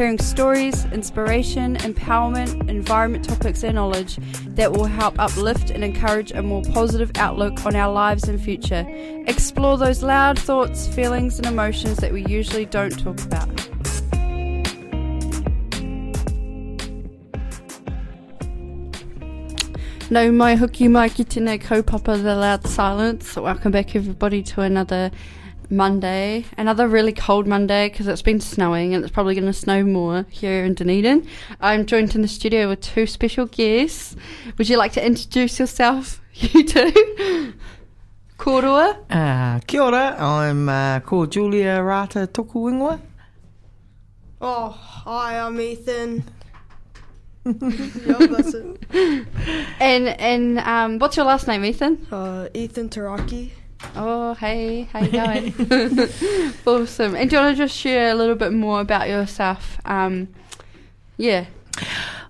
hearing stories, inspiration, empowerment, environment topics, and knowledge that will help uplift and encourage a more positive outlook on our lives and future. Explore those loud thoughts, feelings, and emotions that we usually don't talk about. No mai hoki mai ki tēnei kaupapa The Loud Silence. Welcome back everybody to another Monday. Another really cold Monday because it's been snowing and it's probably going to snow more here in Dunedin. I'm joined in the studio with two special guests. Would you like to introduce yourself, you two? Korua? Uh, kia ora, I'm uh, called Julia Rata Tokuingwa. Oh, hi, I'm Ethan. yeah, that's it. And and um, what's your last name, Ethan? Uh, Ethan Taraki. Oh, hey, how you going? awesome. And do you want to just share a little bit more about yourself? Um, yeah.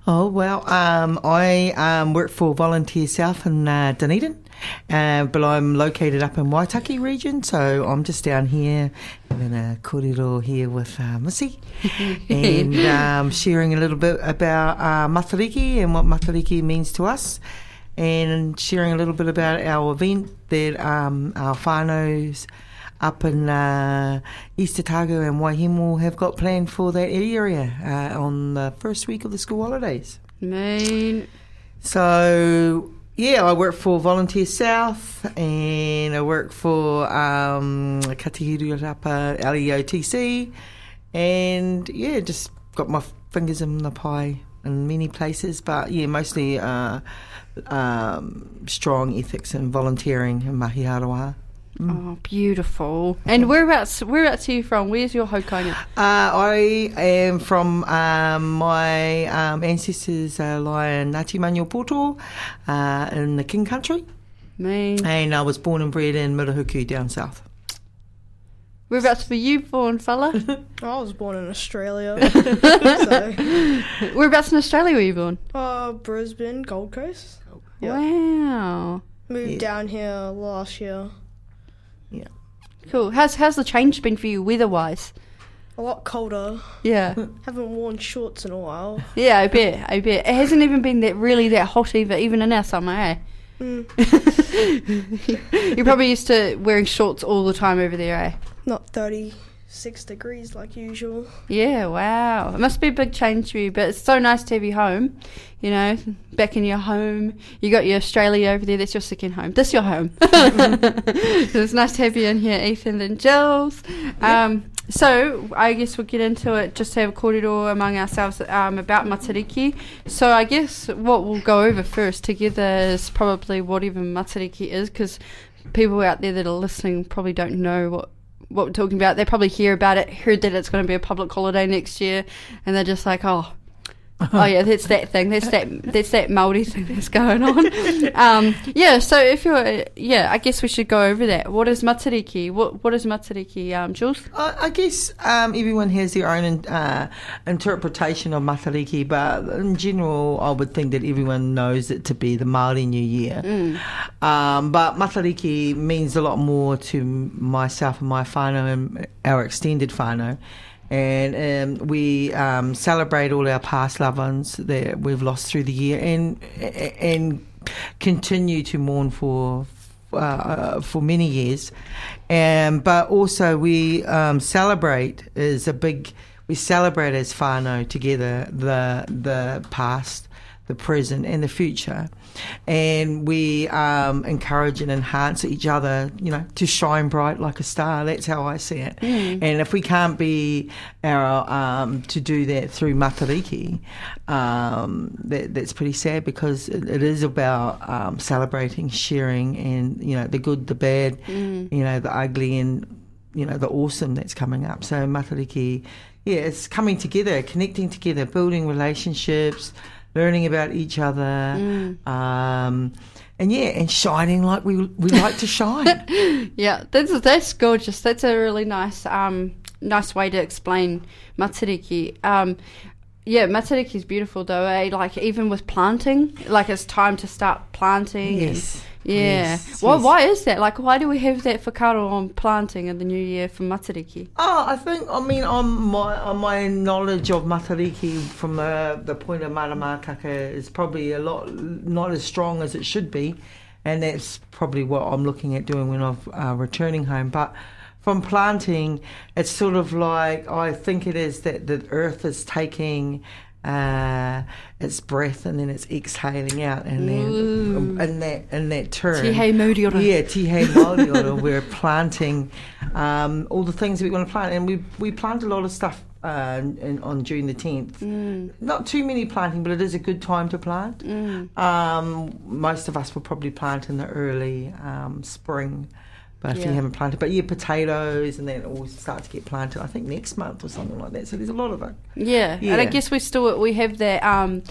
Oh, well, um, I um, work for Volunteer South in uh, Dunedin, uh, but I'm located up in Waitaki region, so I'm just down here having a kōrero here with uh, Missy and um, sharing a little bit about uh, Matariki and what Matariki means to us. And sharing a little bit about our event that um, our whānaus up in uh, East Otago and Waihemo have got planned for that area uh, on the first week of the school holidays. Mean. So yeah, I work for Volunteer South and I work for um, Kāti Huirapa LEOTC and yeah, just got my fingers in the pie in many places, but yeah, mostly uh, um, strong ethics and volunteering in Mahi Aroha. Oh, beautiful. And whereabouts, whereabouts are you from? Where's your hokainga? Uh, I am from um, my um, ancestors uh, lie in Ngāti Maniapoto uh, in the King Country, Mean. and I was born and bred in Murihiku down south. Whereabouts were you born, fella? I was born in Australia. so, whereabouts in Australia were you born? uh, Brisbane, Gold Coast. Yeah. Wow. Moved Yeah. down here last year. Yeah. Cool. How's how's the change been for you weather-wise? A lot colder. Yeah. Haven't worn shorts in a while. Yeah, I bet. I bet. It hasn't even been that really that hot either, even in our summer, eh? Mm, You're probably used to wearing shorts all the time over there, eh? Not 36 degrees like usual. Yeah, wow. It must be a big change for you, but it's so nice to have you home. You know, back in your home. You got your Australia over there. That's your second home. This your home. so it's nice to have you in here, Ethan and Jules. Um, so I guess we'll get into it. Just to have a kōrero among ourselves um, about Matariki. So I guess what we'll go over first together is probably what even Matariki is, because people out there that are listening probably don't know what what we're talking about. They probably hear about it, heard that it's going to be a public holiday next year, and they're just like, oh. Oh yeah, that's that thing. That's that. That's that Maori thing that's going on. Um, yeah. So if you're, yeah, I guess we should go over that. What is matariki? What What is matariki, um, Jules? I, I guess um, everyone has their own uh, interpretation of Matariki, but in general, I would think that everyone knows it to be the Māori New Year. Um, but Matariki means a lot more to myself and my whānau and our extended whānau. And um, we um, celebrate all our past loved ones that we've lost through the year and and continue to mourn for uh, for many years. Um, but also we um, celebrate is a big we celebrate as whānau together the the past, the present, and the future, and we um, encourage and enhance each other. You know, to shine bright like a star. That's how I see it. And if we can't be our um, to do that through matariki, um, that, that's pretty sad because it, it is about um, celebrating, sharing, and you know the good, the bad, you know the ugly, and you know the awesome that's coming up. So matariki yeah, it's coming together, connecting together, building relationships, learning about each other, Mm. um, and yeah, and shining like we we like to shine. Yeah, that's that's gorgeous. That's a really nice um nice way to explain Matariki. Um yeah, Matariki is beautiful though. Eh? Like even with planting, like it's time to start planting. and- yes. yeah. Yes, Why yes. why is that? Like why do we have that whakaaro on planting in the new year for Matariki? Oh, I think I mean on my on my knowledge of Matariki from the the point of Maramataka is probably a lot not as strong as it should be, and that's probably what I'm looking at doing when I'm uh, returning home. But from planting, it's sort of like I think it is that the earth is taking. Uh, its breath and then it's exhaling out, and then and that and that turn. Tihei Mauriora. Yeah, Tihei Mauriora. We're planting um, all the things that we want to plant, and we we plant a lot of stuff uh, in, on June the tenth. Mm. Not too many planting, but it is a good time to plant. Um, most of us will probably plant in the early um, spring. But if Yeah. you haven't planted, but yeah, potatoes, and then it will start to get planted. I think next month or something like that. So there's a lot of it. Yeah. and I guess we still we have that um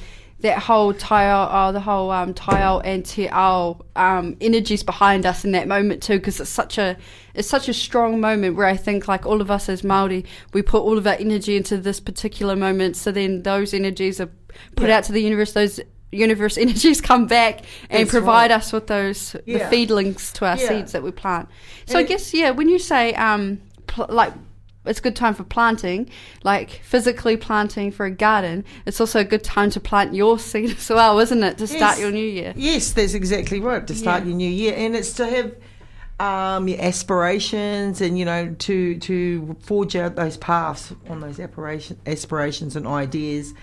that whole taiao, uh, the whole um, taiao and te ao um, energies behind us in that moment too, because it's such a it's such a strong moment where I think like all of us as Maori, we put all of our energy into this particular moment. So then those energies are put Yeah. out to the universe. Those universe energies come back and That's provide right. us with those the Yeah. feedlings to our Yeah. seeds that we plant. So I And it- guess yeah, when you say um pl- like it's a good time for planting, like physically planting for a garden. It's also a good time to plant your seed as well, isn't it? To start Yes. your new year. Yes, that's exactly right. To start Yeah. your new year, and it's to have um, your aspirations, and you know, to to forge out those paths on those aspirations and ideas,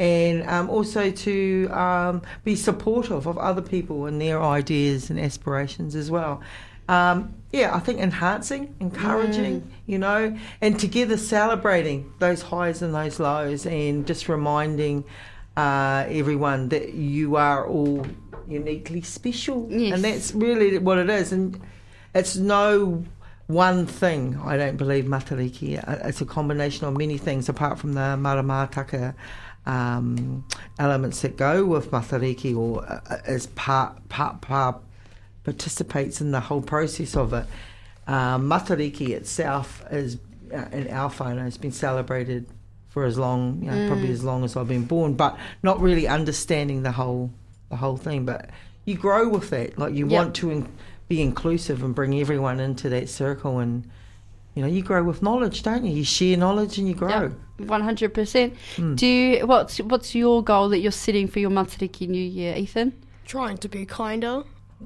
and um, also to um, be supportive of other people and their ideas and aspirations as well. Um, yeah, I think enhancing, encouraging, you know, and together celebrating those highs and those lows, and just reminding uh, everyone that you are all uniquely special, Yes. and that's really what it is. And it's no one thing. I don't believe Matariki. Uh, It's a combination of many things, apart from the Maramataka um, elements that go with Matariki, or uh, uh, as part part part participates in the whole process of it. Um, Matariki itself is uh, in our whānau has been celebrated for as long, you know, probably as long as I've been born, but not really understanding the whole the whole thing. But you grow with that, like you Yep. want to in, be inclusive and bring everyone into that circle, and you know, you grow with knowledge, don't you? You share knowledge and you grow. One hundred percent. Hmm. Do you, what's what's your goal that you're setting for your Matariki New Year, Ethan? Trying to be kinder.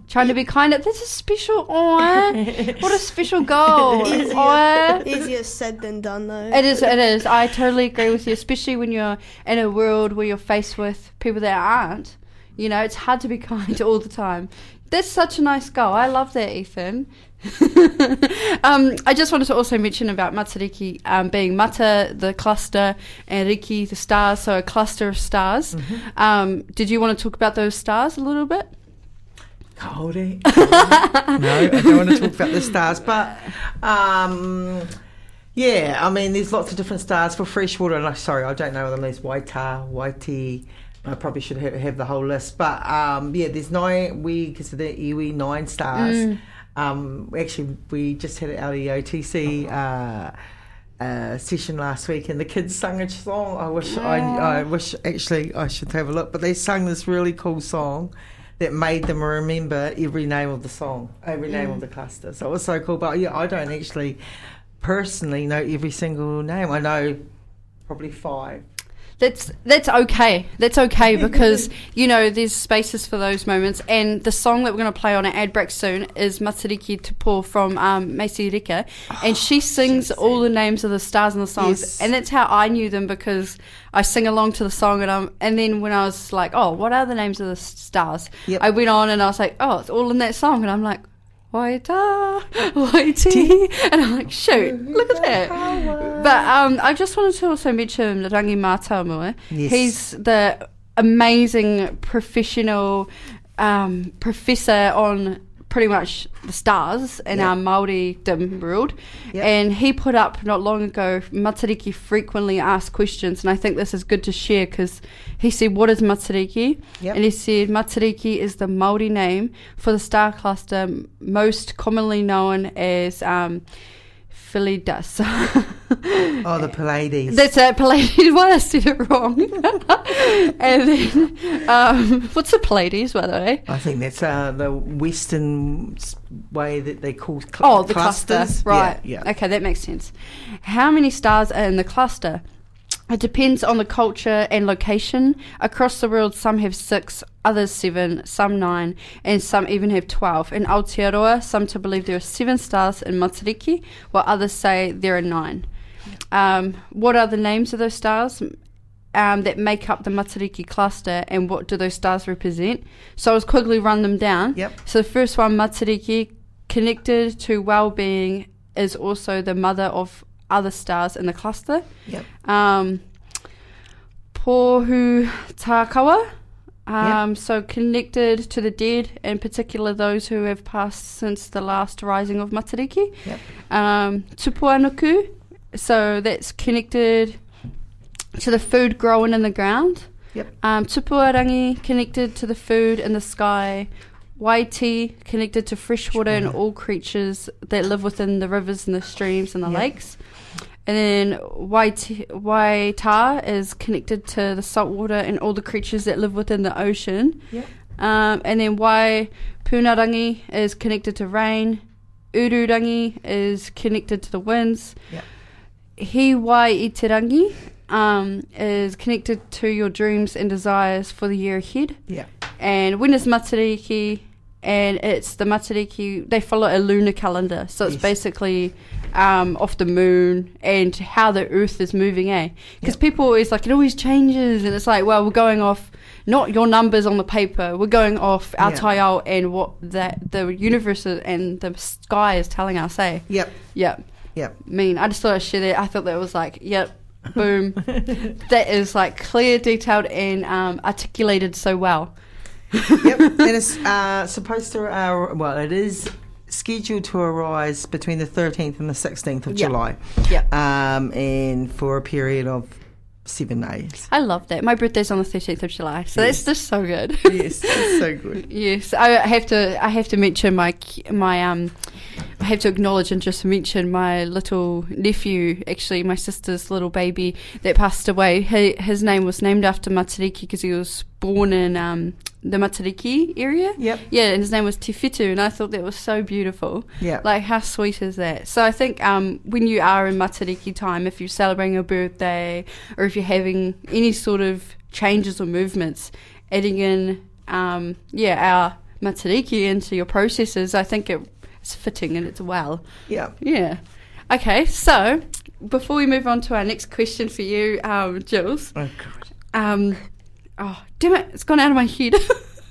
Trying to be kinder. of that's a special oh what a special goal. Oh. Easier said than done, though. It is. It is. I totally agree with you, especially when you're in a world where you're faced with people that aren't. You know, it's hard to be kind all the time. That's such a nice goal. I love that, Ethan. um, I just wanted to also mention about Matariki um, being Mata, the cluster, and Riki, the stars, so a cluster of stars. Um, did you want to talk about those stars a little bit? Kaore. no, I don't want to talk about the stars, but um, yeah, I mean, there's lots of different stars for freshwater. And I'm sorry, I don't know them. There's Waita, Waiti. I probably should have, have the whole list, but um, yeah, there's nine. We consider iwi nine stars. Um, actually, we just had our EOTC. Uh, uh, session last week, and the kids sung a song. I wish I, I wish actually I should have a look, but they sung this really cool song that made them remember every name of the song, every name of the cluster. So it was so cool. But yeah, I don't actually personally know every single name. I know probably five. That's that's okay. That's okay because you know there's spaces for those moments. And the song that we're going to play on our ad break soon is Matariki Tupo from um, Maisey Rika, and she sings all the names of the stars in the songs. Yes. And that's how I knew them because I sing along to the song. And um, and then when I was like, oh, what are the names of the stars? Yep. I went on and I was like, oh, it's all in that song. And I'm like. Waita, waiti, and I'm like, shoot, look at that. But um, I just wanted to also mention Rangi Mātāmua. Yes. He's the amazing professional um, professor on pretty much the stars in Yeah. our Maori dim world. Yeah. And he put up not long ago Matariki frequently asked questions, and I think this is good to share because he said, "What is Matariki?" Yep. And he said, "Matariki is the Maori name for the star cluster most commonly known as um, Philidas." Oh, the Pleiades. That's it, Pallades. Why I said it wrong. and then, um, what's a Pallades, by the way? I think that's uh, the Western way that they call cl- Oh, the clusters. cluster. Right. Yeah. yeah. Okay, that makes sense. How many stars are in the cluster? It depends on the culture and location. Across the world, some have six, others seven, some nine, and some even have 12. In Aotearoa, some to believe there are seven stars in Matariki, while others say there are nine. Um, what are the names of those stars? um, that make up the Matariki cluster and what do those stars represent. So I was quickly run them down. Yep. So the first one, Matariki, connected to well-being, is also the mother of other stars in the cluster. Yep. Um, Pohu Takawa. Um, So connected to the dead, in particular those who have passed since the last rising of Matariki. Yep. Um, Tupuanuku, so that's connected to the food growing in the ground. Yep. Um, Tupuarangi connected to the food in the sky. Waiti connected to freshwater and all creatures that live within the rivers and the streams and the Yep. lakes. And then Waiti, Waita is connected to the saltwater and all the creatures that live within the ocean. Yep. Um, and then Wai Punarangi is connected to rain. Ururangi is connected to the winds. Yep. Hiwa-i-te-rangi um, is connected to your dreams and desires for the year ahead. Yeah. And when is Matariki? And it's the Matariki, they follow a lunar calendar. So it's Yes. basically um, off the moon and how the earth is moving, eh? Because Yep. people always like, it always changes. And it's like, well, we're going off not your numbers on the paper. We're going off our Yeah. taiao and what that the universe is- and the sky is telling us, eh? Yep. Yep. Yep. mean. I just thought I'd share that. I thought that was like, yep, boom. that is like clear, detailed, and um, articulated so well. Yep. It's uh, supposed to, uh, well, it is scheduled to arise between the 13th and the 16th of Yeah. July. Yep. Um, and for a period of seven days. I love that. My birthday's on the 13th of July, so Yes. that's just so good. yes, it's so good. Yes, I have to. I have to mention my my um. I have to acknowledge and just mention my little nephew, actually my sister's little baby that passed away. He, his name was named after Matariki because he was born in um, the Matariki area. Yep. Yeah, and his name was Tifitu, and I thought that was so beautiful. Yeah. Like, how sweet is that? So I think um, when you are in Matariki time, if you're celebrating a birthday or if you're having any sort of changes or movements, adding in, um, yeah, our Matariki into your processes, I think it, it's fitting and it's well. yeah. Yeah. Okay, so before we move on to our next question for you, um, Jules, Oh, God. um, oh, damn it, it's gone out of my head.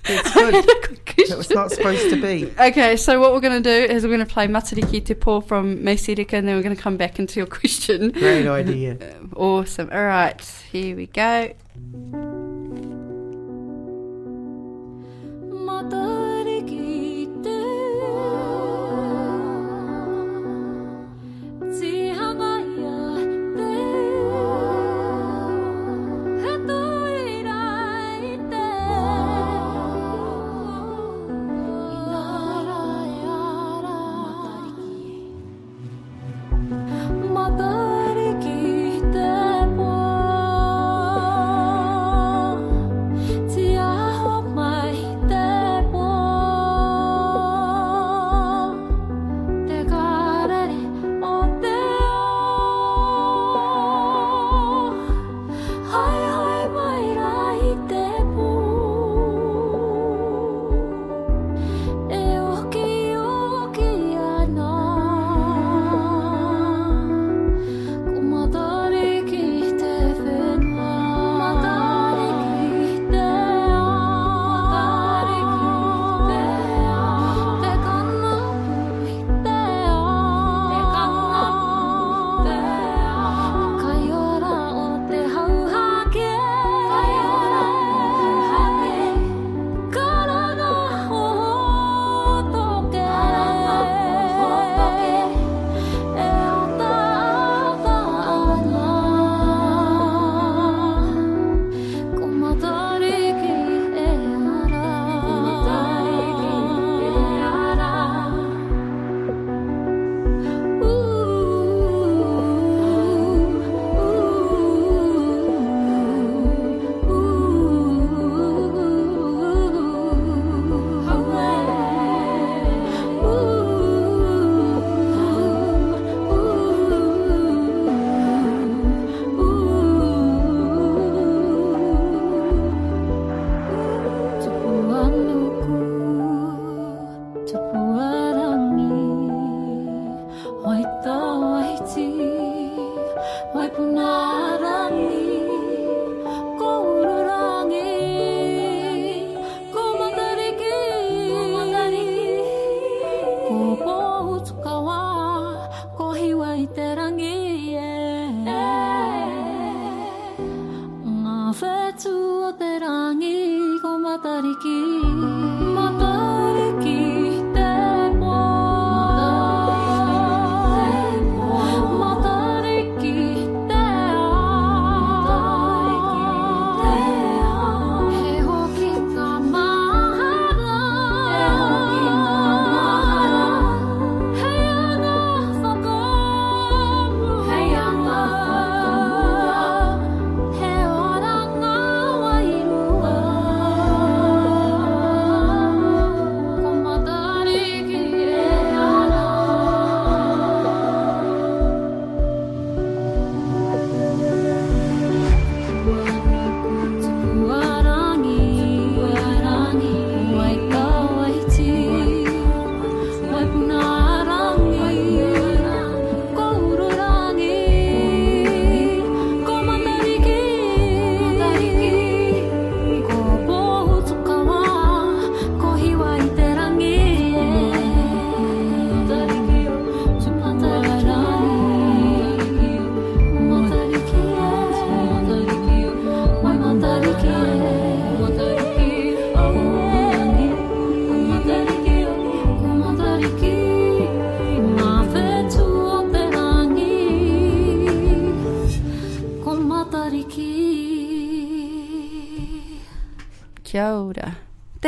It's good. had a good question. It was not supposed to be. Okay, so what we're going to do is we're going to play Matariki Te Po from Maisey Rika and then we're going to come back into your question. Great idea. Awesome. All right, here we go.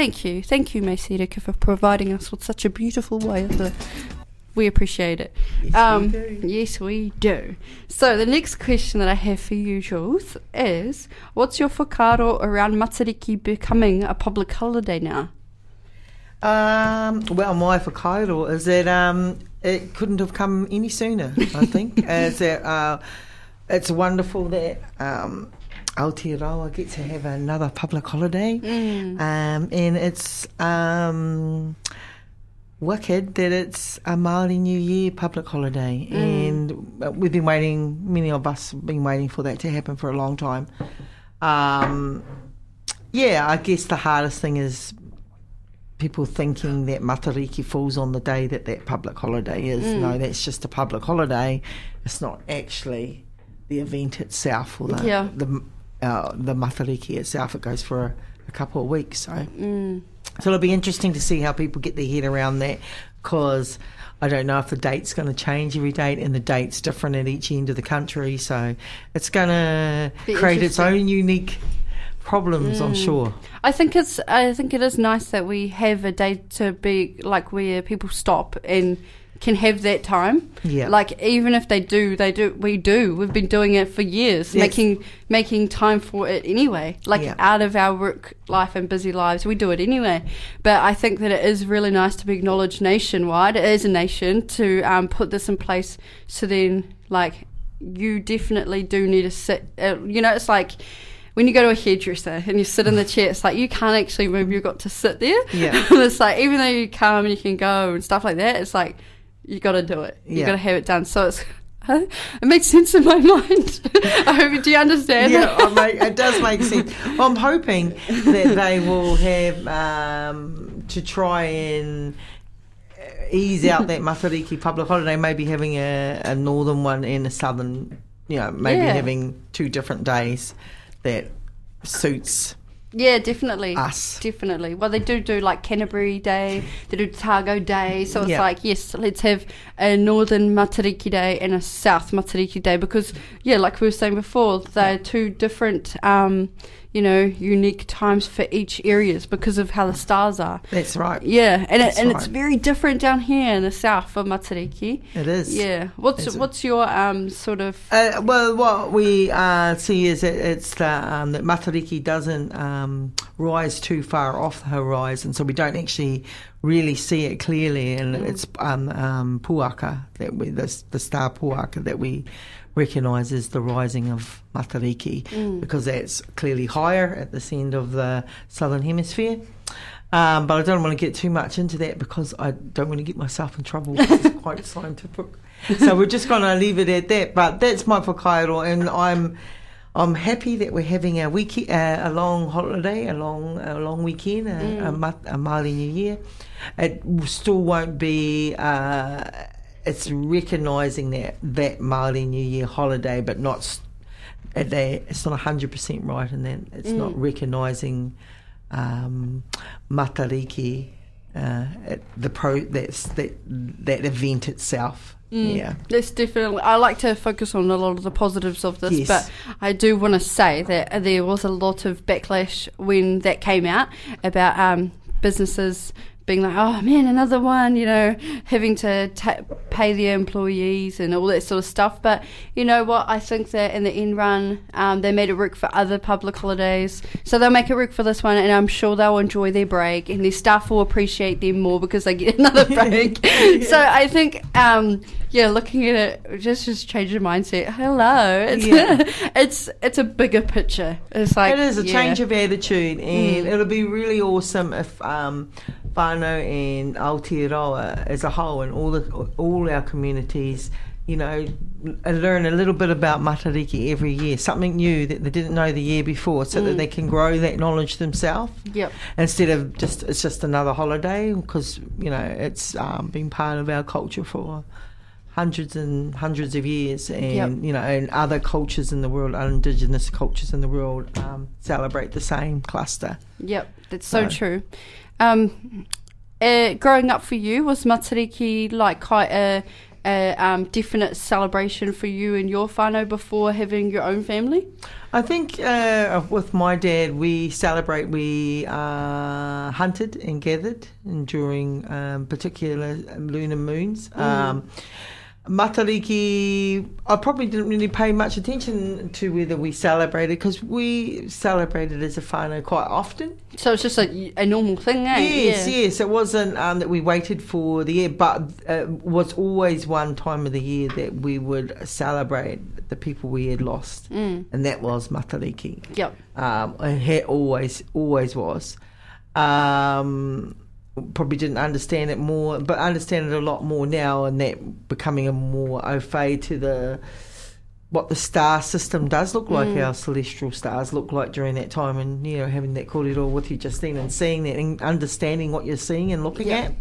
Thank you. Thank you, Maisey Rika, for providing us with such a beautiful way of the. We appreciate it. Um, Yes, we do. Yes, we do. So, the next question that I have for you, Jules, is what's your whakaaro around Matariki becoming a public holiday now? Um, well, my whakaaro is that um, it couldn't have come any sooner, I think. is that, uh, it's wonderful that um, Aotearoa get to have another public holiday. Mm. Um, and it's um, wicked that it's a Māori New Year public holiday. And uh, we've been waiting, many of us have been waiting for that to happen for a long time. Um, yeah, I guess the hardest thing is people thinking that Matariki falls on the day that that public holiday is. No, that's just a public holiday. It's not actually the event itself or the Yeah. the uh, the Matariki itself. It goes for a, a couple of weeks. So Mm. so it'll be interesting to see how people get their head around that because I don't know if the date's going to change every date and the date's different at each end of the country. So it's going to create its own unique problems, I'm sure. I think it's. I think it is nice that we have a day to be like where people stop and can have that time. Yeah. Like even if they do, they do. We do. We've been doing it for years, Yes. making making time for it anyway. Like Yeah. out of our work life and busy lives, we do it anyway. But I think that it is really nice to be acknowledged nationwide as a nation to um, put this in place. So then, like, you definitely do need to sit. Uh, you know, it's like when you go to a hairdresser and you sit in the chair, it's like you can't actually move. You've got to sit there. Yeah. it's like even though you come and you can go and stuff like that, it's like you got to do it. You Yeah. got to have it done. So it's it makes sense in my mind. I hope do you understand? yeah, I make, it does make sense. Well, I'm hoping that they will have um, to try and ease out that Matariki public holiday, maybe having a, a northern one and a southern, you know, maybe Yeah. having two different days that suits Yeah, definitely. us. Definitely. Well, they do do like Canterbury Day, they do Otago Day. So it's Yeah. like, yes, let's have a Northern Matariki Day and a South Matariki Day because, yeah, like we were saying before, they're two different, um, you know, unique times for each areas because of how the stars are. That's right. Yeah, and it, and it's very different down here in the south for Matariki. It is. Yeah. What's Is it? what's your um sort of Uh, well, what we uh, see is that it's the, um, that Matariki doesn't um, rise too far off the horizon, so we don't actually really see it clearly. And it's um, um, Puaka that we the, the star Puaka that we recognise as the rising of Matariki because that's clearly higher at this end of the southern hemisphere. Um, but I don't want to get too much into that because I don't want to get myself in trouble. It's quite scientific. So we're just going to leave it at that. But that's my whakaaro, and I'm I'm happy that we're having a week, uh, a long holiday, a long a long weekend, a, a, ma- a Māori New Year. It still won't be. Uh, it's recognising that that Māori New Year holiday, but not. they, it's not hundred percent right, and then it's Mm. not recognising um, Matariki, uh, at the pro that's that that event itself. Mm. Yeah. That's definitely. I like to focus on a lot of the positives of this, Yes. but I do want to say that there was a lot of backlash when that came out about um, businesses being like, "Oh man, another one," you know, having to ta- pay the employees and all that sort of stuff. But you know what? I think that in the end run, um, they made it work for other public holidays, so they'll make it work for this one, and I'm sure they'll enjoy their break, and their staff will appreciate them more because they get another break. so I think, um, yeah, looking at it, just just change your mindset. Hello, it's Yeah. it's it's a bigger picture. It's like it is a yeah. change of attitude, and Mm. it'll be really awesome if um, whānau and Aotearoa as a whole and all the all our communities, you know, learn a little bit about Matariki every year, something new that they didn't know the year before, so that Mm. they can grow that knowledge themselves Yep. instead of just it's just another holiday because you know it's um, been part of our culture for hundreds and hundreds of years and Yep. you know and other cultures in the world other indigenous cultures in the world um, celebrate the same cluster Yep, that's so So- true. Um, uh, growing up for you, was Matariki like quite a, a um, definite celebration for you and your whānau before having your own family? I think uh, with my dad, we celebrate. We uh, hunted and gathered and during um, particular lunar moons. Um, Matariki, I probably didn't really pay much attention to whether we celebrated because we celebrated as a whānau quite often. So it's just a, a normal thing, eh? Yes, yeah. yes. It wasn't um, that we waited for the year, but uh, was always one time of the year that we would celebrate the people we had lost, Mm. and that was Matariki. Yep. Um, and it always, always was. Um, probably didn't understand it more, but understand it a lot more now, and that becoming a more au fait to the what the star system does look like, Mm. our celestial stars look like during that time, and you know having that kōrero with you just then and seeing that and understanding what you're seeing and looking Yeah. at.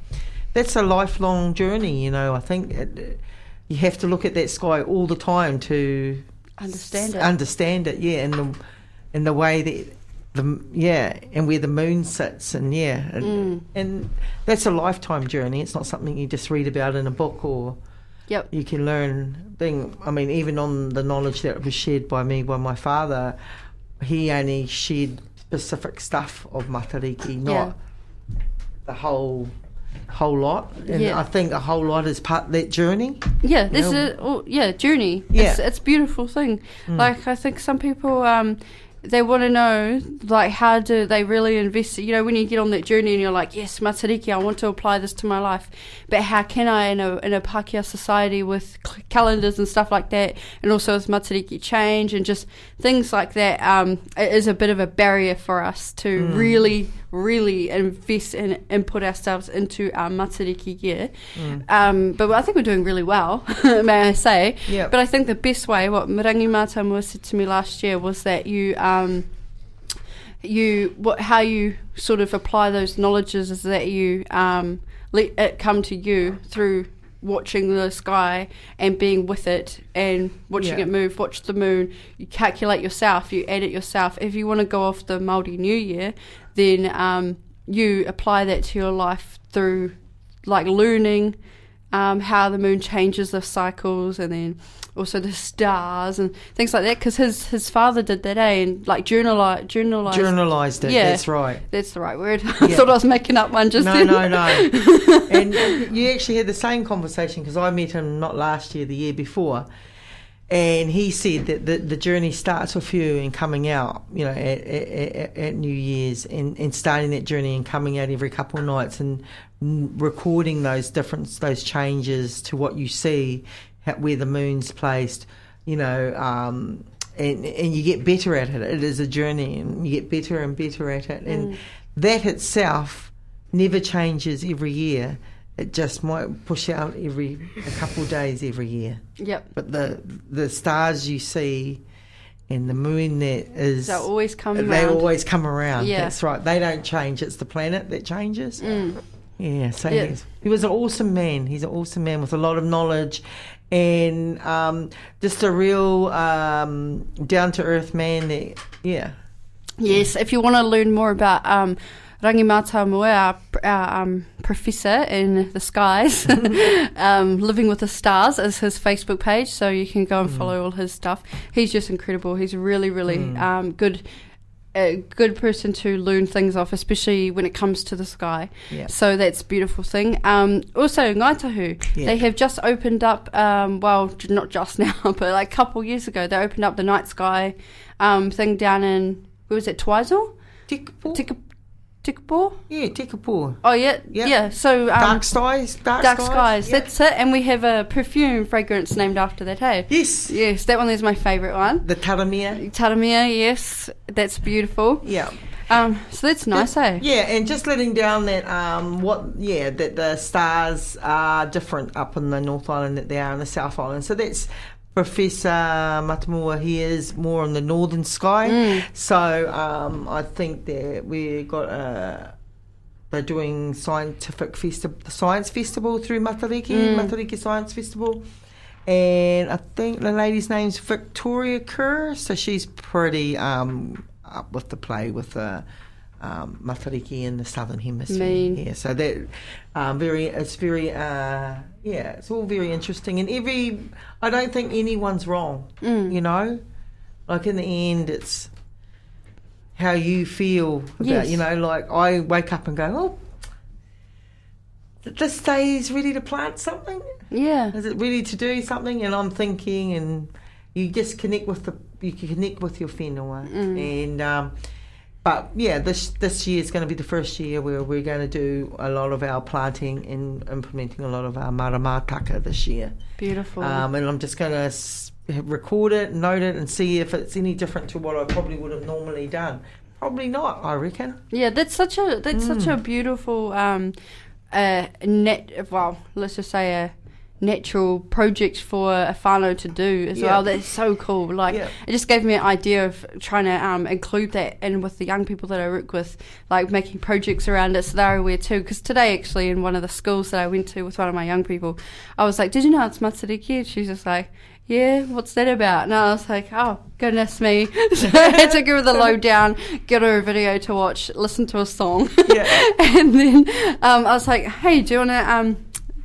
That's a lifelong journey, you know. I think it, you have to look at that sky all the time to Understand it. Understand it, yeah, and the and the way that the yeah, and where the moon sits, and yeah, and, Mm. and that's a lifetime journey. It's not something you just read about in a book or Yep. you can learn. Thing, I mean, even on the knowledge that was shared by me by my father, he only shared specific stuff of Matariki, not the whole whole lot. And Yeah. I think a whole lot is part of that journey. Yeah, this is oh, yeah journey. Yeah. It's it's a beautiful thing. Mm. Like I think some people um they want to know like how do they really invest. You know, when you get on that journey and you're like, yes, Matariki, I want to apply this to my life, but how can I in a in a Pākehā society with calendars and stuff like that, and also with Matariki change and just things like that. Um, it is a bit of a barrier for us to Mm. really really invest and put ourselves into our Matariki year. Mm. Um, but I think we're doing really well, may I say. Yep. But I think the best way, what Mirangi Mātamua said to me last year, was that you, um, you, what, how you sort of apply those knowledges is that you um, let it come to you through watching the sky and being with it and watching Yeah. it move. Watch the moon. You calculate yourself. You add it yourself. If you want to go off the Maori New Year, then um, you apply that to your life through like learning um, how the moon changes the cycles and then also the stars and things like that because his his father did that eh? and like journali- journalized Journalised it. Yeah. That's right. that's the right word I Yeah. thought I was making up one just no, then no, no. and you actually had the same conversation because I met him not last year, the year before, and he said that the, the journey starts with you and coming out, you know, at, at, at, New Year's and, and starting that journey and coming out every couple of nights and recording those different those changes to what you see, how, where the moon's placed, you know. Um, and, and you get better at it. It is a journey, and you get better and better at it. And Mm. that itself never changes every year. It just might push out every a couple of days every year. yep But the the stars you see and the moon that is they always come they around. always come around. Yeah. That's right. They don't change. It's the planet that changes. Mm. Yeah, so Yeah. He's, he was an awesome man. He's an awesome man with a lot of knowledge and um, just a real um, down to earth man. That, yeah. Yes, if you want to learn more about um, Rangi Mātāmua, our, our um, professor in the skies, um, Living with the Stars is his Facebook page, so you can go and Mm. follow all his stuff. He's just incredible. He's really, really Mm. um, good. A good person to learn things off, especially when it comes to the sky. Yeah. So that's a beautiful thing. Um, also, Ngāi Tahu, Yeah. they have just opened up, um, well, not just now, but like a couple years ago, they opened up the night sky um, thing down in, where was it, Twizel? Tekapo? Tekapo? yeah, Tekapo. Oh, yeah. Yeah. Yeah. So, um, Dark skies. Dark, Dark Skies. Yeah. That's it. And we have a perfume fragrance named after that, hey? Yes. Yes, that one is my favourite one. The Taramia. Taramia, yes. That's beautiful. Yeah. Um, so that's nice, eh? Yeah, and just letting down that um, what yeah that the stars are different up in the North Island that they are in the South Island. So that's Professor Matamua. He is more on the northern sky. Mm. So um, I think that we got a. They're doing scientific festival, the science festival through Matariki, Mm. Matariki Science Festival, and I think the lady's name's Victoria Kerr. So she's pretty um, up with the play with the um, Matariki in the southern hemisphere. Mean. Yeah, so that um, very, it's very, uh, yeah, it's all very interesting. And every, I don't think anyone's wrong. Mm. You know, like in the end, it's how you feel about. Yes. You know, like I wake up and go, oh. This day is ready to plant something. Yeah. Is it ready to do something? And I'm thinking, and you just connect with the you can connect with your whenua. And um, but yeah, this this year is going to be the first year where we're going to do a lot of our planting and implementing a lot of our maramataka this year. Beautiful. Um, and I'm just going to record it, note it, and see if it's any different to what I probably would have normally done. Probably not, I reckon. Yeah, that's such a that's such Mm. a beautiful um, uh, net. Well, let's just say a natural project for a whānau to do as Yeah. well. That's so cool. Like Yeah. it just gave me an idea of trying to um, include that in with the young people that I work with, like making projects around it so they're aware too. Because today, actually, in one of the schools that I went to with one of my young people, I was like, "Did you know it's Matariki?" And she's just like. Yeah, what's that about? And I was like, oh, goodness me. So I had to give her the lowdown, get her a video to watch, listen to a song. Yeah. and then um, I was like, hey, do you want to um,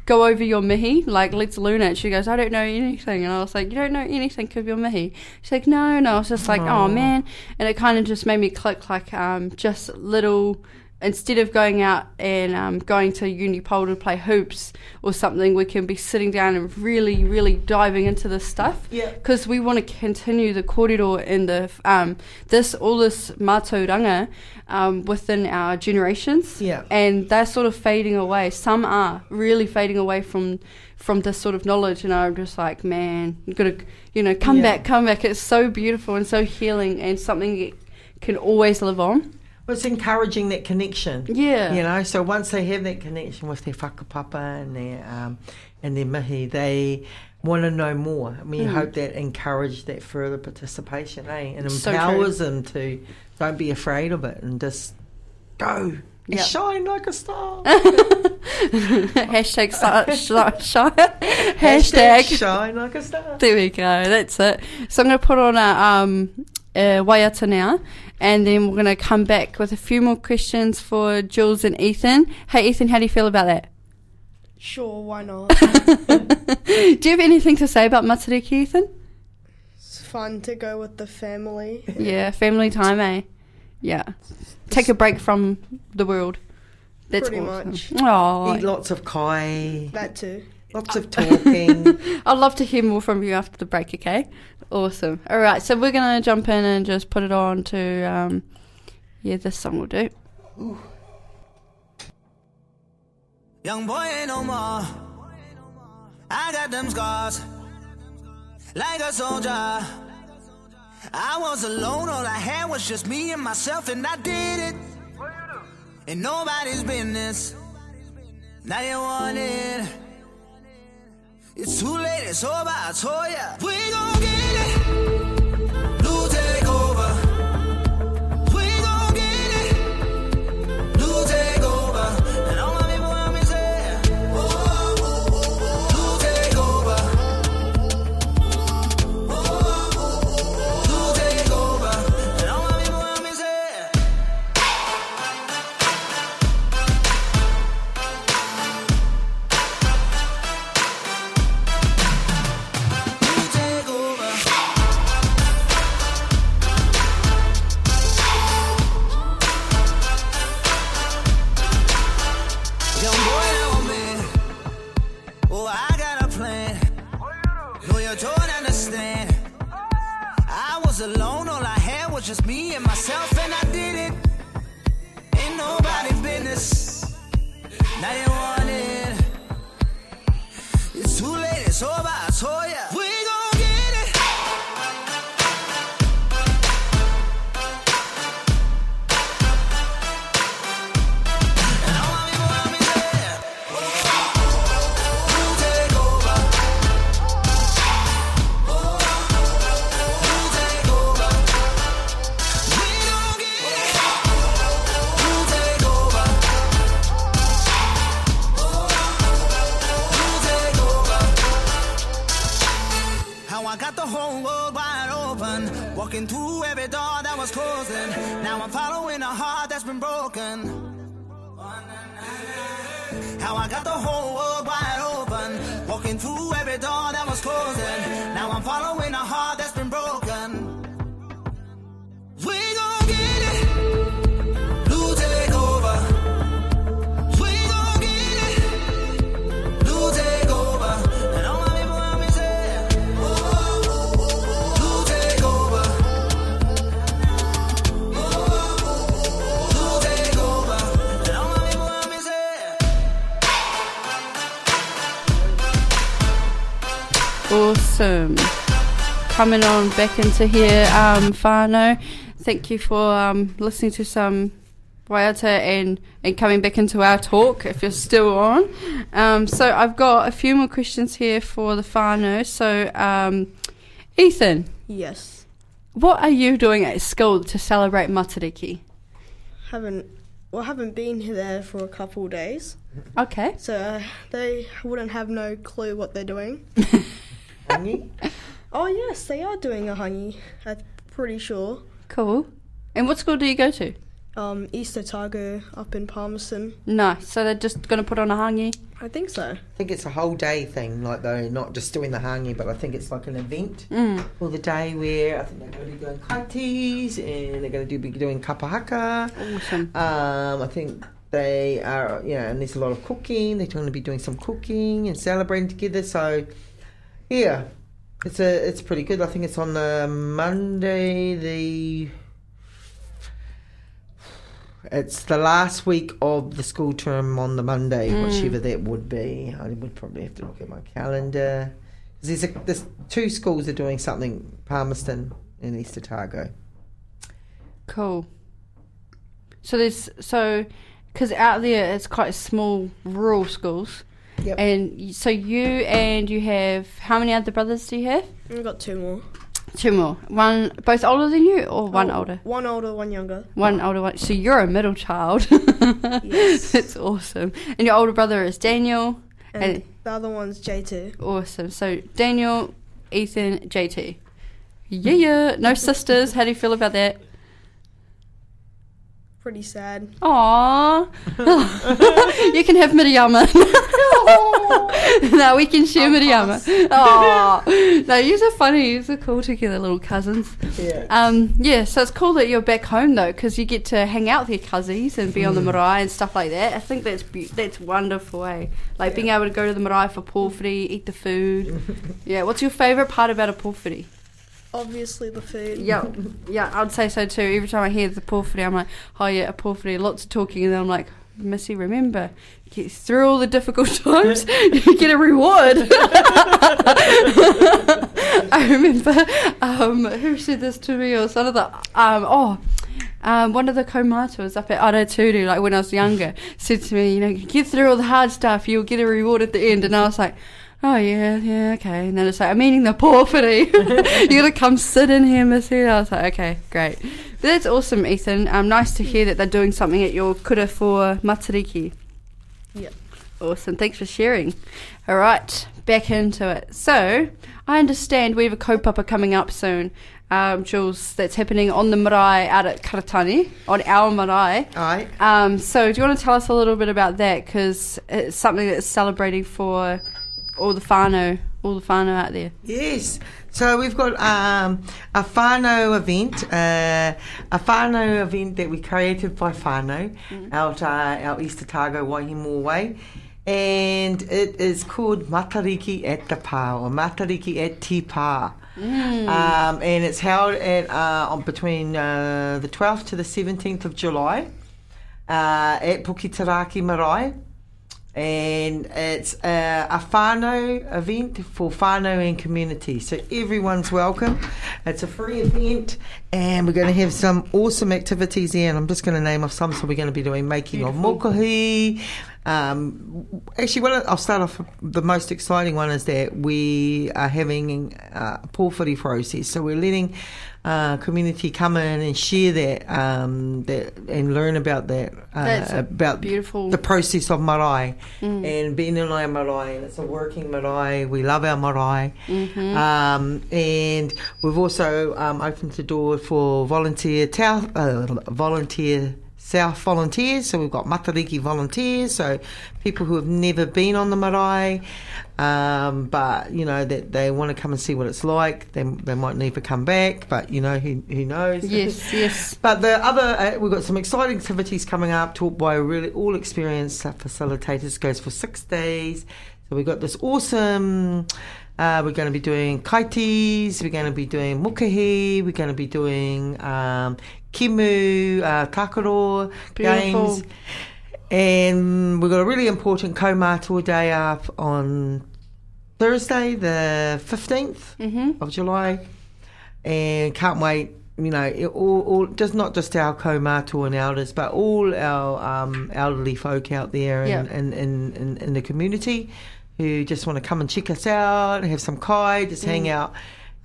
go over your mihi? Like, let's learn it. She goes, I don't know anything. And I was like, you don't know anything of your mihi? She's like, no, no. I was just like, oh, man. And it kind of just made me click, like, um, just little instead of going out and um, going to Unipol to play hoops or something, we can be sitting down and really, really diving into this stuff. Yeah. Because we want to continue the kōrero and the um, this all this mātauranga um, within our generations. Yeah. And they're sort of fading away. Some are really fading away from from this sort of knowledge, and I'm just like, man, you gotta, you know, come Yeah. back, come back. It's so beautiful and so healing, and something that can always live on. Well, it's encouraging that connection. Yeah. You know, so once they have that connection with their whakapapa and their um, and their mihi, they want to know more. I mean, Mm. hope that encourage that further participation, eh? And So empowers them to don't be afraid of it and just go. Yep. Shine like a star. Hashtag si- shi- shi- Hashtag. shine like a star. There we go. That's it. So I'm going to put on a um, uh, waiata now, and then we're going to come back with a few more questions for Jules and Ethan. Hey, Ethan, how do you feel about that? Sure, why not? Do you have anything to say about Matariki, Ethan? it's fun to go with the family. Yeah, family time, eh? Yeah. Take a break from the world. That's Pretty awesome. much. Oh, Eat lots of kai, That too. lots of talking. I'd love to hear more from you after the break, okay? Awesome. All right, so we're to jump in and just put it on to, um, yeah, this song will do. Young boy ain't no more. I got them scars. Like a soldier. I was alone, all I had was just me and myself, and I did it. And nobody's business. Now you want it. It's too late, it's over, I told ya. We gon' get it. Awesome. Coming on back into here, um, Whānau. Thank you for um, listening to some waiata and, and coming back into our talk if you're still on. Um, so I've got a few more questions here for the whānau. So, um, Ethan, Yes. what are you doing at school to celebrate Matariki? Haven't well haven't been there for a couple of days, Okay. so uh, they wouldn't have no clue what they're doing. Hangi? Oh yes, they are doing a hangi. I'm pretty sure. Cool. And what school do you go to? Um, East Otago up in Palmerston. Nice. So they're just going to put on a hangi? I think so. I think it's a whole day thing, like they're not just doing the hangi, but I think it's like an event Mm. for the day where I think they're going to be doing kaitis and they're going to do, be doing kapahaka. Awesome. Um, I think they are, you know, and there's a lot of cooking. They're going to be doing some cooking and celebrating together. So, yeah, it's a it's pretty good. I think it's on the Monday. The it's the last week of the school term on the Monday, hmm. whichever that would be. I would probably have to look at my calendar. There's, a, there's two schools are doing something, Palmerston and East Otago. Cool. So there's so because out there it's quite small rural schools, Yep. and so you and you have how many other brothers do you have? We've got two more. Two more. One both older than you, or one Oh, older? One older, one younger. One older one. So you're a middle child. Yes. That's awesome. And your older brother is Daniel. And And- the other one's JT. Awesome. So Daniel, Ethan, JT. Yeah, yeah. No sisters. How do you feel about that? Pretty sad. Aww. you can have Miriyama. no, we can share Miriyama. Aww. No, you're so funny. You're so cool together, little cousins. Yeah. Um, yeah, so it's cool that you're back home though, because you get to hang out with your cousins and be on the marae and stuff like that. I think that's be- that's wonderful, eh? Like being able to go to the marae for pōwhiri, eat the food. yeah, what's your favourite part about a pōwhiri? Obviously, the food. Yeah, yeah, I'd say so too. Every time I hear the pōwhiri, I'm like, oh yeah, a pōwhiri, lots of talking, and then I'm like, Missy, remember, get through all the difficult times, you get a reward. I remember, um, who said this to me, or some of the, um, oh, um, one of the kaumātuas up at Araturu, like when I was younger, said to me, you know, get through all the hard stuff, you'll get a reward at the end. And I was like, oh yeah, yeah, okay. And then it's like, I'm eating the pōwhiri. You're gonna come sit in here, Missy. And I was like, okay, great. But that's awesome, Ethan. Um, nice to hear that they're doing something at your kura for Matariki. Yep. Awesome. Thanks for sharing. All right, back into it. So, I understand we have a kaupapa coming up soon, um, Jules, that's happening on the marae out at Karitāne, on our marae. Aye. Um, so, do you want to tell us a little bit about that? Because it's something that's celebrating for all the whānau, all the whānau out there. Yes. So we've got um, a whānau event, uh, a whānau event that we created by whānau out uh, our East Otago Waihimua Way. And it is called Matariki at the Pā or Matariki at Te Pā. Um, and it's held at uh, on between uh, the 12th to the 17th of July uh, at Puketeraki Marae. And it's a, a whānau event for whānau and community. So everyone's welcome. It's a free event and we're going to have some awesome activities there. And I'm just going to name off some. So we're going to be doing making of mokahi. Um, actually, well, I'll start off. The most exciting one is that we are having uh, a pōwhiri process. So we're letting uh, community come in and share that, um, that and learn about that. Uh, about beautiful- the process of marae and being in our marae. And it's a working marae. We love our marae. Um, and we've also um, opened the door for volunteer tau, uh, volunteer South volunteers. So we've got Matariki volunteers, so people who have never been on the marae, um, but you know that they want to come and see what it's like. They, they might never come back, but you know who who knows. Yes, yes. But the other, uh, we've got some exciting activities coming up, taught by really all experienced facilitators. Goes for six days. So we've got this awesome. Uh, we're going to be doing kaitis. We're going to be doing mukahi. We're going to be doing um, kimu, uh, takaro Beautiful. games. And we've got a really important kaumātua day up on Thursday, the 15th of July. And can't wait, you know, it all, all just not just our kaumātua and elders, but all our um, elderly folk out there in, in, in, in, in the community who just want to come and check us out, have some kai, just hang out.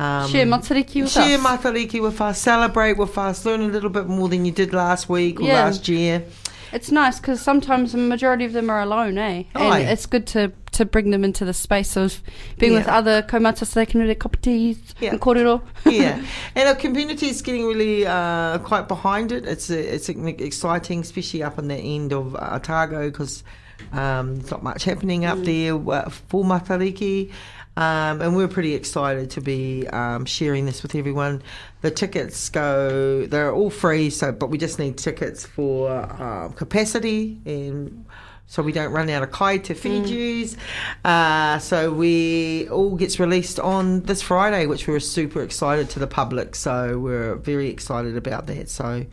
Um, Share matariki with share us. matariki with us, celebrate with us, learn a little bit more than you did last week or Yeah. last year. It's nice because sometimes the majority of them are alone, eh? And Aye. it's good to, to bring them into the space of being with other kaumata so they can do their cup of teas Yeah. and kōrero. yeah, and our community is getting really uh, quite behind it. It's it's exciting, especially up on the end of uh, Otago because um, there's not much happening up there uh, for Matariki. Um, and we're pretty excited to be um, sharing this with everyone. The tickets go; they're all free. So, but we just need tickets for uh, capacity and so we don't run out of kai to feed yous. Uh, so we all gets released on this Friday, which we're super excited to the public. So we're very excited about that. So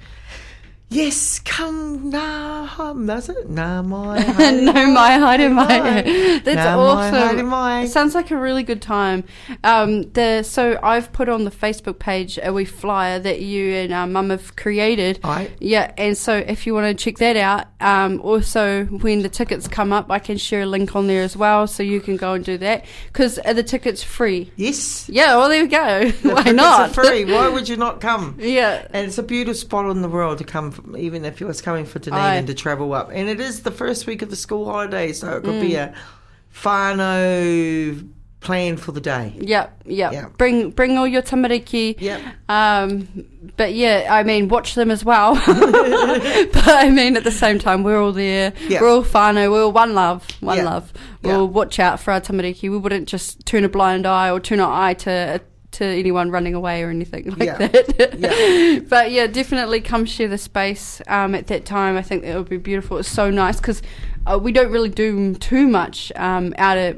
yes, come hum, does it? Na mai. no, my haere mai. Mai. That's haere awesome. mai. It sounds like a really good time. Um, the so I've put on the Facebook page a wee flyer that you and uh, Mum have created. Aye. Yeah, and so if you want to check that out, um, also when the tickets come up, I can share a link on there as well, so you can go and do that because the tickets free. Yes. Yeah, well there we go. The Why not? Free. Why would you not come? yeah. And it's a beautiful spot in the world to come even if you was coming for Dunedin to travel up. And it is the first week of the school holidays, so it could Mm. be a whānau plan for the day. Yep, yep. Yeah. Bring bring all your tamariki. Yep. Um, but yeah, I mean, watch them as well. but I mean, at the same time, we're all there. Yeah. We're all whānau. We're all one love. One Yeah. love. We'll watch out for our tamariki. We wouldn't just turn a blind eye or turn our eye to to anyone running away or anything like Yeah. that. Yeah. but yeah, definitely come share the space um, at that time. I think that would be beautiful. It's so nice because uh, we don't really do too much um, out at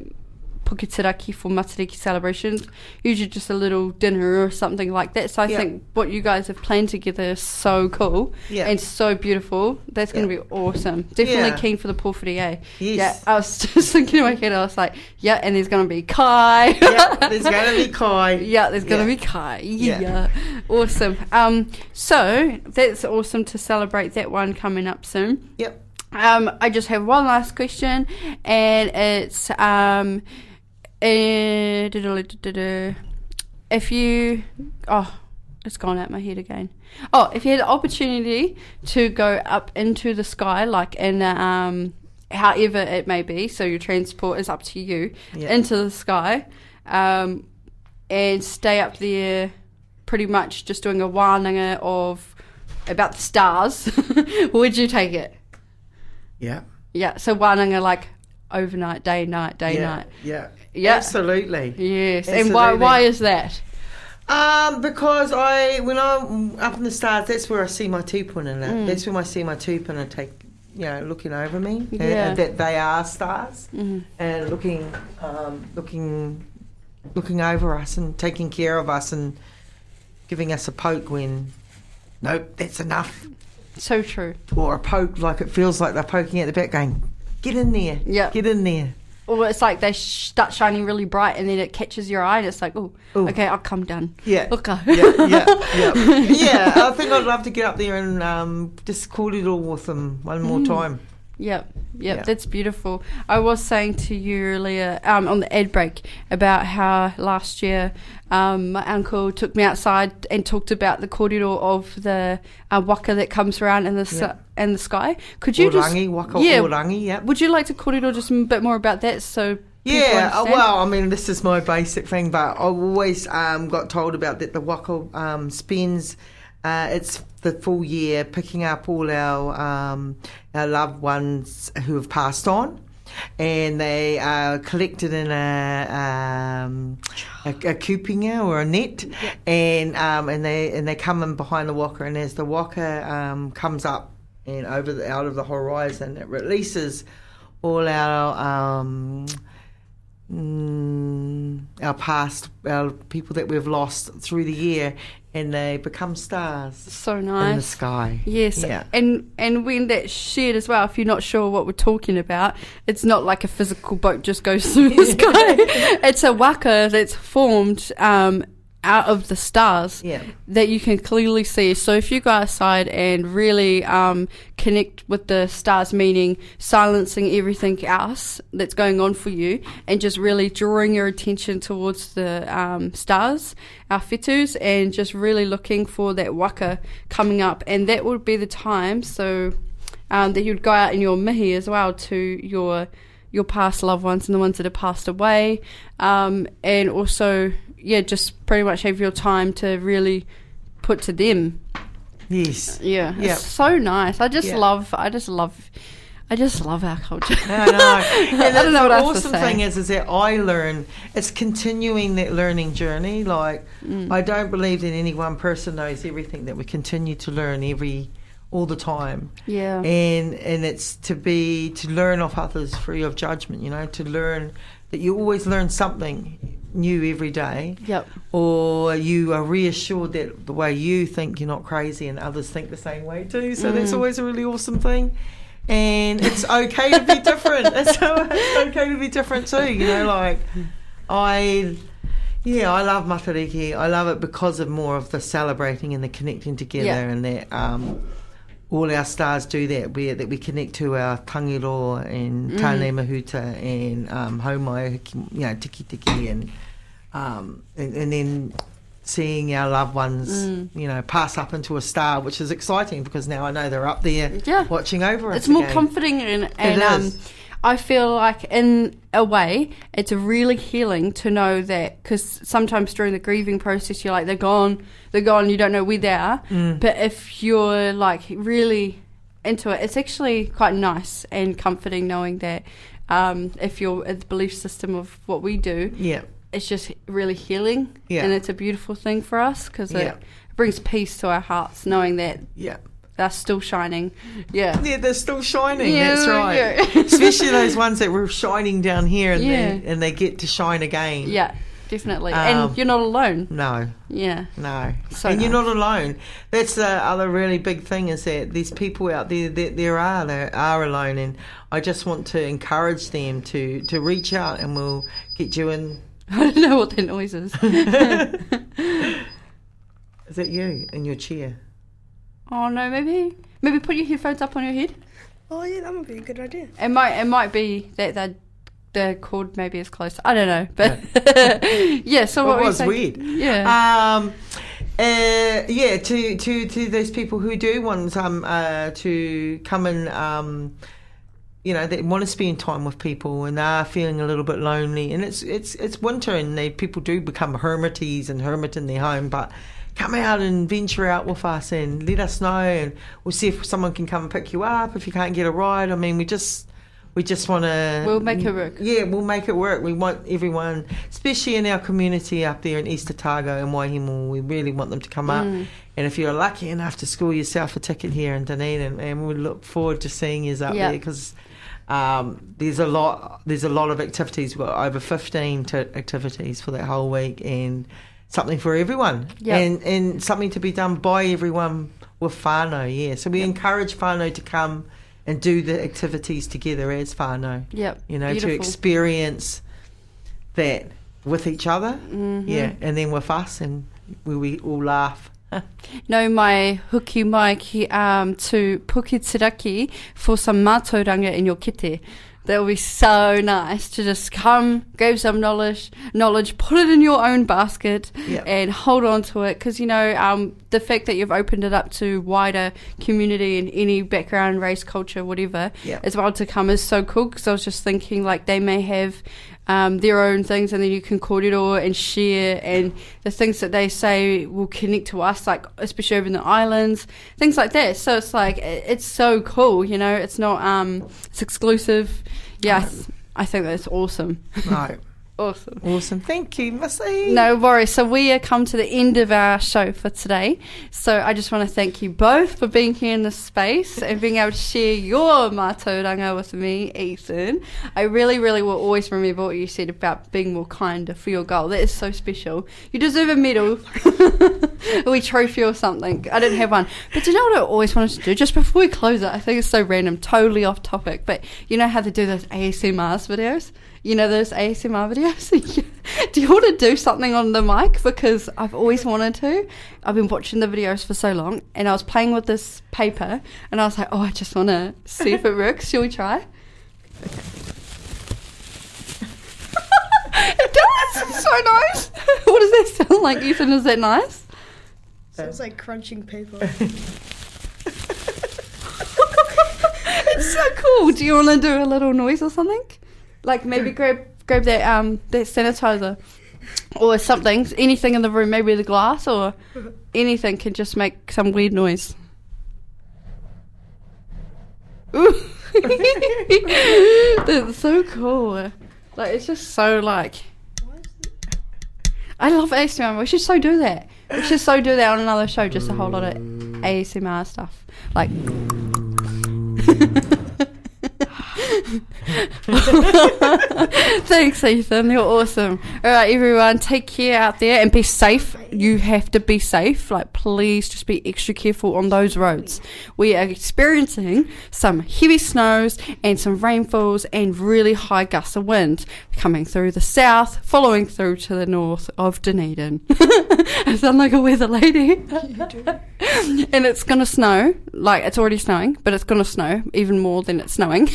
Puketeraki for Matariki celebrations. Usually just a little dinner or something like that. So I Yeah. think what you guys have planned together is so cool Yeah. and so beautiful. That's going to be awesome. Definitely Yeah. keen for the Pōwhiri, eh? Yes. Yeah, I was just thinking in my head, I was like, yeah, and there's going to be Kai. yeah, there's going to be kai. Yeah, there's gonna Yeah. be Kai. Yeah. Yeah. Awesome. Um, so that's awesome to celebrate that one coming up soon. Yep. Um, I just have one last question, and it's um, eh, if you oh, it's gone out my head again. Oh, if you had the opportunity to go up into the sky, like in um, however it may be, so your transport is up to you Yeah. into the sky, um, and stay up there, pretty much just doing a wānanga of about the stars. Would you take it? Yeah. Yeah, so wānanga like overnight, day, night, day, yeah. night. Yeah. Yeah. Absolutely. Yes, and why, why is that? Um, because I, when I'm up in the stars, that's where I see my tupuna. Mm. That's when I see my tupuna take, you know, looking over me. Yeah. And that they are stars. Mhm. And looking, um, looking looking over us and taking care of us and giving us a poke when, nope, that's enough. So true. Or a poke like it feels like they're poking at the back, going, get in there, Yeah. get in there. Or it's like they sh- start shining really bright and then it catches your eye and it's like, oh, okay, I'll come down. Yeah. Look, yeah, yeah, yeah. yeah, I think I'd love to get up there and um, just call it all with them one more time. Yep, yep, Yeah. that's beautiful. I was saying to you earlier um, on the ad break about how last year um, my uncle took me outside and talked about the kōrero of the uh, waka that comes around in the Yeah. In the sky. Could you Orangi, just waka yeah? orangi, yeah. Would you like to kōrero just a bit more about that so Yeah, uh, well, I mean, this is my basic thing, but I've always um, got told about that the waka um, spends uh, it's the full year picking up all our um, our loved ones who have passed on. And they are collected in a um, a, a kupenga or a net, and um, and they and they come in behind the waka, and as the waka um, comes up and over the, out of the horizon, it releases all our um, mm, our past, our people that we've lost through the year, and they become stars so nice in the sky. Yes, Yeah. and and when that's shared as well, if you're not sure what we're talking about, it's not like a physical boat just goes through the sky. It's a waka that's formed um, out of the stars Yeah. that you can clearly see. So if you go outside and really um, connect with the stars, meaning silencing everything else that's going on for you, and just really drawing your attention towards the um, stars, our whetūs, and just really looking for that waka coming up, and that would be the time. So um, that you'd go out in your mihi as well to your your past loved ones and the ones that have passed away, um, and also yeah, just pretty much have your time to really put to them. Yes. Yeah, Yeah. it's so nice. I just Yeah. love. I just love. I just love our culture. I know. And I don't know the what else to awesome say. thing is, is that I learn. It's continuing that learning journey. Like Mm. I don't believe that any one person knows everything. That we continue to learn every, all the time. Yeah. And and it's to be to learn off others free of judgment. You know, to learn that you always learn something new every day. Yep. Or you are reassured that the way you think you're not crazy and others think the same way too. So Mm. that's always a really awesome thing. And it's okay to be different. It's, it's okay to be different too. You know, like I, yeah, I love Matariki. I love it because of more of the celebrating and the connecting together Yeah. and that um, all our stars do that. We that we connect to our Tangaroa and Mm. Tane Mahuta and um, Haumai, you know, Tiki Tiki and, um, and and then seeing our loved ones, Mm. you know, pass up into a star, which is exciting because now I know they're up there Yeah. watching over us. It's more again. comforting and, and um. I feel like in a way it's really healing to know that because sometimes during the grieving process you're like they're gone, they're gone, you don't know where they are. Mm. But if you're like really into it, it's actually quite nice and comforting knowing that um, if you're the belief system of what we do, Yeah, it's just really healing Yeah. and it's a beautiful thing for us because Yeah. it brings peace to our hearts knowing that yeah. They're still shining. Yeah. Yeah, they're still shining. Yeah, that's right. yeah. Especially those ones that were shining down here, and Yeah. they and they get to shine again. Yeah, definitely. Um, and you're not alone. No, Yeah. no. So and you're not alone. That's the other really big thing is that there's people out there that there are that are alone, and I just want to encourage them to to reach out, and we'll get you in. I don't know what that noise is. Is it you in your chair? Oh no, maybe maybe put your headphones up on your head. Oh yeah, that would be a good idea. It might it might be that the the cord maybe is close. I don't know, but yeah. So what it was saying? weird. Yeah. Um, uh, yeah, to, to, to those people who do want um, uh, to come and, um, you know, they want to spend time with people and they are feeling a little bit lonely. And it's it's it's winter and they, people do become hermites and hermit in their home, but come out and venture out with us and let us know and we'll see if someone can come and pick you up if you can't get a ride. I mean, we just we just want to. We'll make it work. Yeah, we'll make it work. We want everyone, especially in our community up there in East Otago and Waihemo, we really want them to come up. Mm. And if you're lucky enough to score yourself a ticket here in Dunedin, and we look forward to seeing you up Yeah. there because um, there's a lot. There's a lot of activities. We've got over 15 to activities for that whole week, and something for everyone, Yep. and and something to be done by everyone with whānau. Yeah, so we encourage whānau to come and do the activities together as whānau. Yep. You know, to experience that with each other. Mm-hmm. Yeah, and then with us, and we, we all laugh. no mai huki mai ki um, to Puketeraki for some mātauranga in your kete. That would be so nice to just come, grab some knowledge, knowledge, put it in your own basket, Yep. and hold on to it. Because you know um, the fact that you've opened it up to wider community and any background, race, culture, whatever, Yep. as well to come is so cool. Because I was just thinking like they may have um, their own things, and then you can kōrero and share, and the things that they say will connect to us, like especially over in the islands, things like that. So it's like it's so cool, you know. It's not um, it's exclusive. Yes, I think that's awesome, Right. Awesome. Awesome. Thank you, Missy. No worries. So we are come to the end of our show for today. So I just want to thank you both for being here in this space and being able to share your mātauranga with me, Ethan. I really, really will always remember what you said about being more kinder for your goal. That is so special. You deserve a medal, or a trophy or something. I didn't have one. But do you know what I always wanted to do? Just before we close it, I think it's so random, totally off topic. But you know how they do those ASMRs videos? You know those ASMR videos? do you want to do something on the mic? Because I've always wanted to. I've been watching the videos for so long, and I was playing with this paper, and I was like, oh, I just want to see if it works. Shall we try? it does! It's so nice! what does that sound like, Ethan? Is that nice? Sounds like crunching paper. it's so cool. Do you want to do a little noise or something? Like maybe grab grab that um that sanitizer or something, anything in the room, maybe the glass or anything can just make some weird noise. Ooh. That's so cool. Like it's just so like I love ASMR. We should so do that. We should so do that on another show. Just a whole lot of ASMR stuff. Like. Thanks, Ethan. You're awesome. All right, everyone, take care out there and be safe. You have to be safe. Like, please just be extra careful on those roads. We are experiencing some heavy snows and some rainfalls and really high gusts of wind coming through the south, following through to the north of Dunedin. I sound like a weather lady. and it's going to snow. Like, it's already snowing, but it's going to snow even more than it's snowing.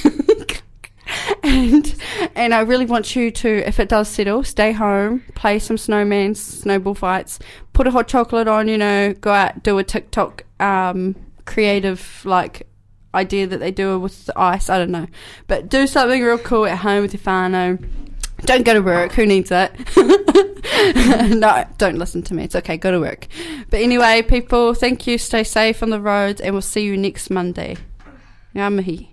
and and I really want you to, if it does settle, stay home, play some snowman, snowball fights, put a hot chocolate on, you know, go out, do a TikTok um, creative like idea that they do with the ice. I don't know, but do something real cool at home with your. Don't go to work. Who needs it? no, don't listen to me. It's okay. Go to work. But anyway, people, thank you. Stay safe on the roads, and we'll see you next Monday. Ngā mihi.